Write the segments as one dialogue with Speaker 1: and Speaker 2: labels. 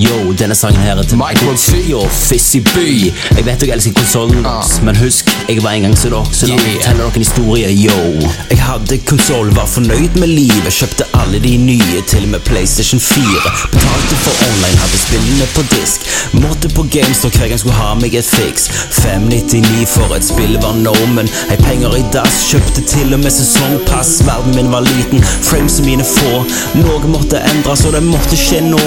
Speaker 1: Yo, denne sangen her er til
Speaker 2: Michael C.
Speaker 1: og Fizzy B. Jeg vet dere elsker konsollen uh. men husk, jeg var en gang som dere, så
Speaker 2: Yeah.
Speaker 1: fortelle dere en historie, yo. Jeg hadde konsoll, var fornøyd med livet, kjøpte alle de nye, til og med PlayStation 4. Betalte for online, hadde spillene på disk. Måtte på GameStop hver gang skulle ha meg et fiks. 599 for et spill var normen. Hei, penger i dass, kjøpte til og med sesongpass. Verden min var liten, frames mine få. Noe måtte endres, og det måtte skje nå.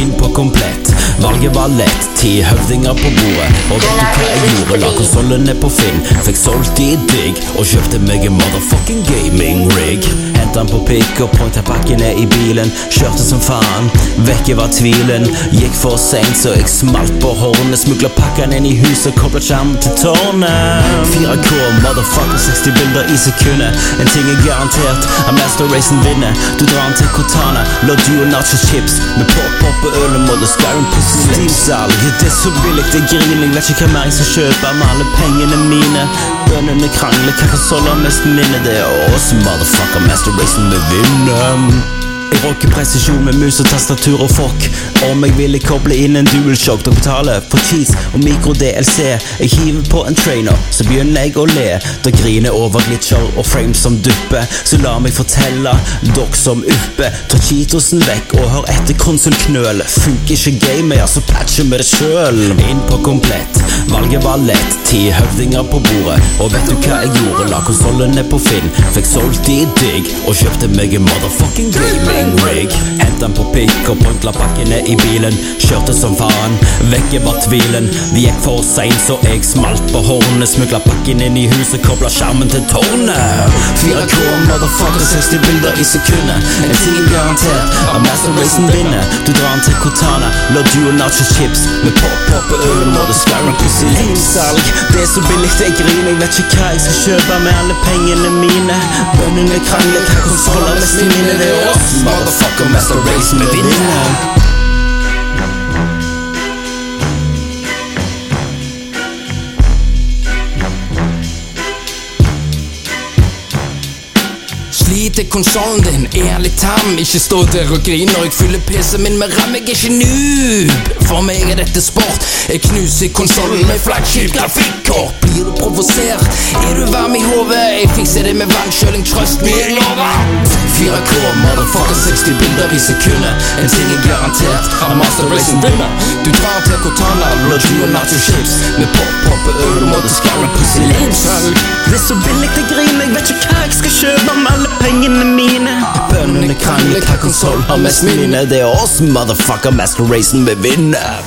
Speaker 1: Inn på komplett, valget var lett. Ti høvdinger på bordet. Og vet du hva jeg gjorde? La konsollene på Finn. Fikk solgt de digg, og kjøpte meg en motherfucking gaming rig. Henta den på pick og pointa pakkene i bilen. Kjørte som faen, vekke var tvilen. Gikk for seint, så jeg smalt på hornet. Smugla pakkene inn i huset, kobla skjermen til tårnet. 4K, motherfucker, 60 bilder i sekundet. En ting er garantert, at Master Racen vinner. Du drar den til Cortana, la du og nacho chips. Med pop-pop og øl og modder Skyrim på Steam-salg. Det er så billig, det griner. Jeg vet ikke hva mer jeg skal kjøpe med alle pengene mine. Bønnene krangler, hva konsoller mest minne? Det er oss, motherfucker. Master racing, vi vinner. Jeg rocker presisjon med mus og tastatur og fork. Om jeg ville koble inn en DualShock, dere betaler for cheese og mikro-DLC. Jeg hiver på en trainer, så begynner jeg å le. Da griner over glitcher og frames som dupper. Så la meg fortelle, dere som uppe, ta cheatosen vekk og hør etter konsulknøl. Funker ikke gamet, ja, så patcher vi det sjøl. Inn på komplett, valget var lett. Ti høvdinger på bordet, og vet du hva jeg gjorde? La konsollene på Finn, fikk solgt de digg, og kjøpte meg en motherfucking gaming rig. Hent den på pikk og pointla pakkene i bilen. Kjørte som faen, vekke var tvilen. Vi gikk for seint, så jeg smalt på hornet. Smugla pakken inn i huset, kobla skjermen til tårnet. 4K, motherfucker, 60 bilder i sekundet. En ting er garantert, at Master Racen vinner. Du drar den til Cortana, la du og nacho chips. Med pop-pop og øl, det Skyrim plutselig salg. Det er så billig, jeg griner. Jeg vet ikke hva jeg skal kjøpe med alle pengene mine. Bøndene krangler, hva konsoller mest i mine? Det er oss, motherfucker, Master race med vinner.
Speaker 2: Sliter konsollen din, er litt tam. Ikke stå der og grin når jeg fyller PC-en min med ram. Jeg er ikke noob. For meg er dette sport. Jeg knuser konsollen med flaggskip grafikkort. Blir du provosert? Er du varm i hodet? Det med vannkjøling, trøst me, jeg lover. 4K, motherfucker, 60 bilder i sekundet. En ting er garantert, at Master Racing vinner. Du drar til Cortana, Logi og nacho chips. Med pop, poppe, øl, må skarre, plutselig salg.
Speaker 1: Det er så billig, til grin, Jeg vet ikke hva jeg skal kjøpe om alle pengene mine. Bønnene krangler, hva konsoll har mest minne? Det er oss, motherfucker, Master Racen, vi vinner.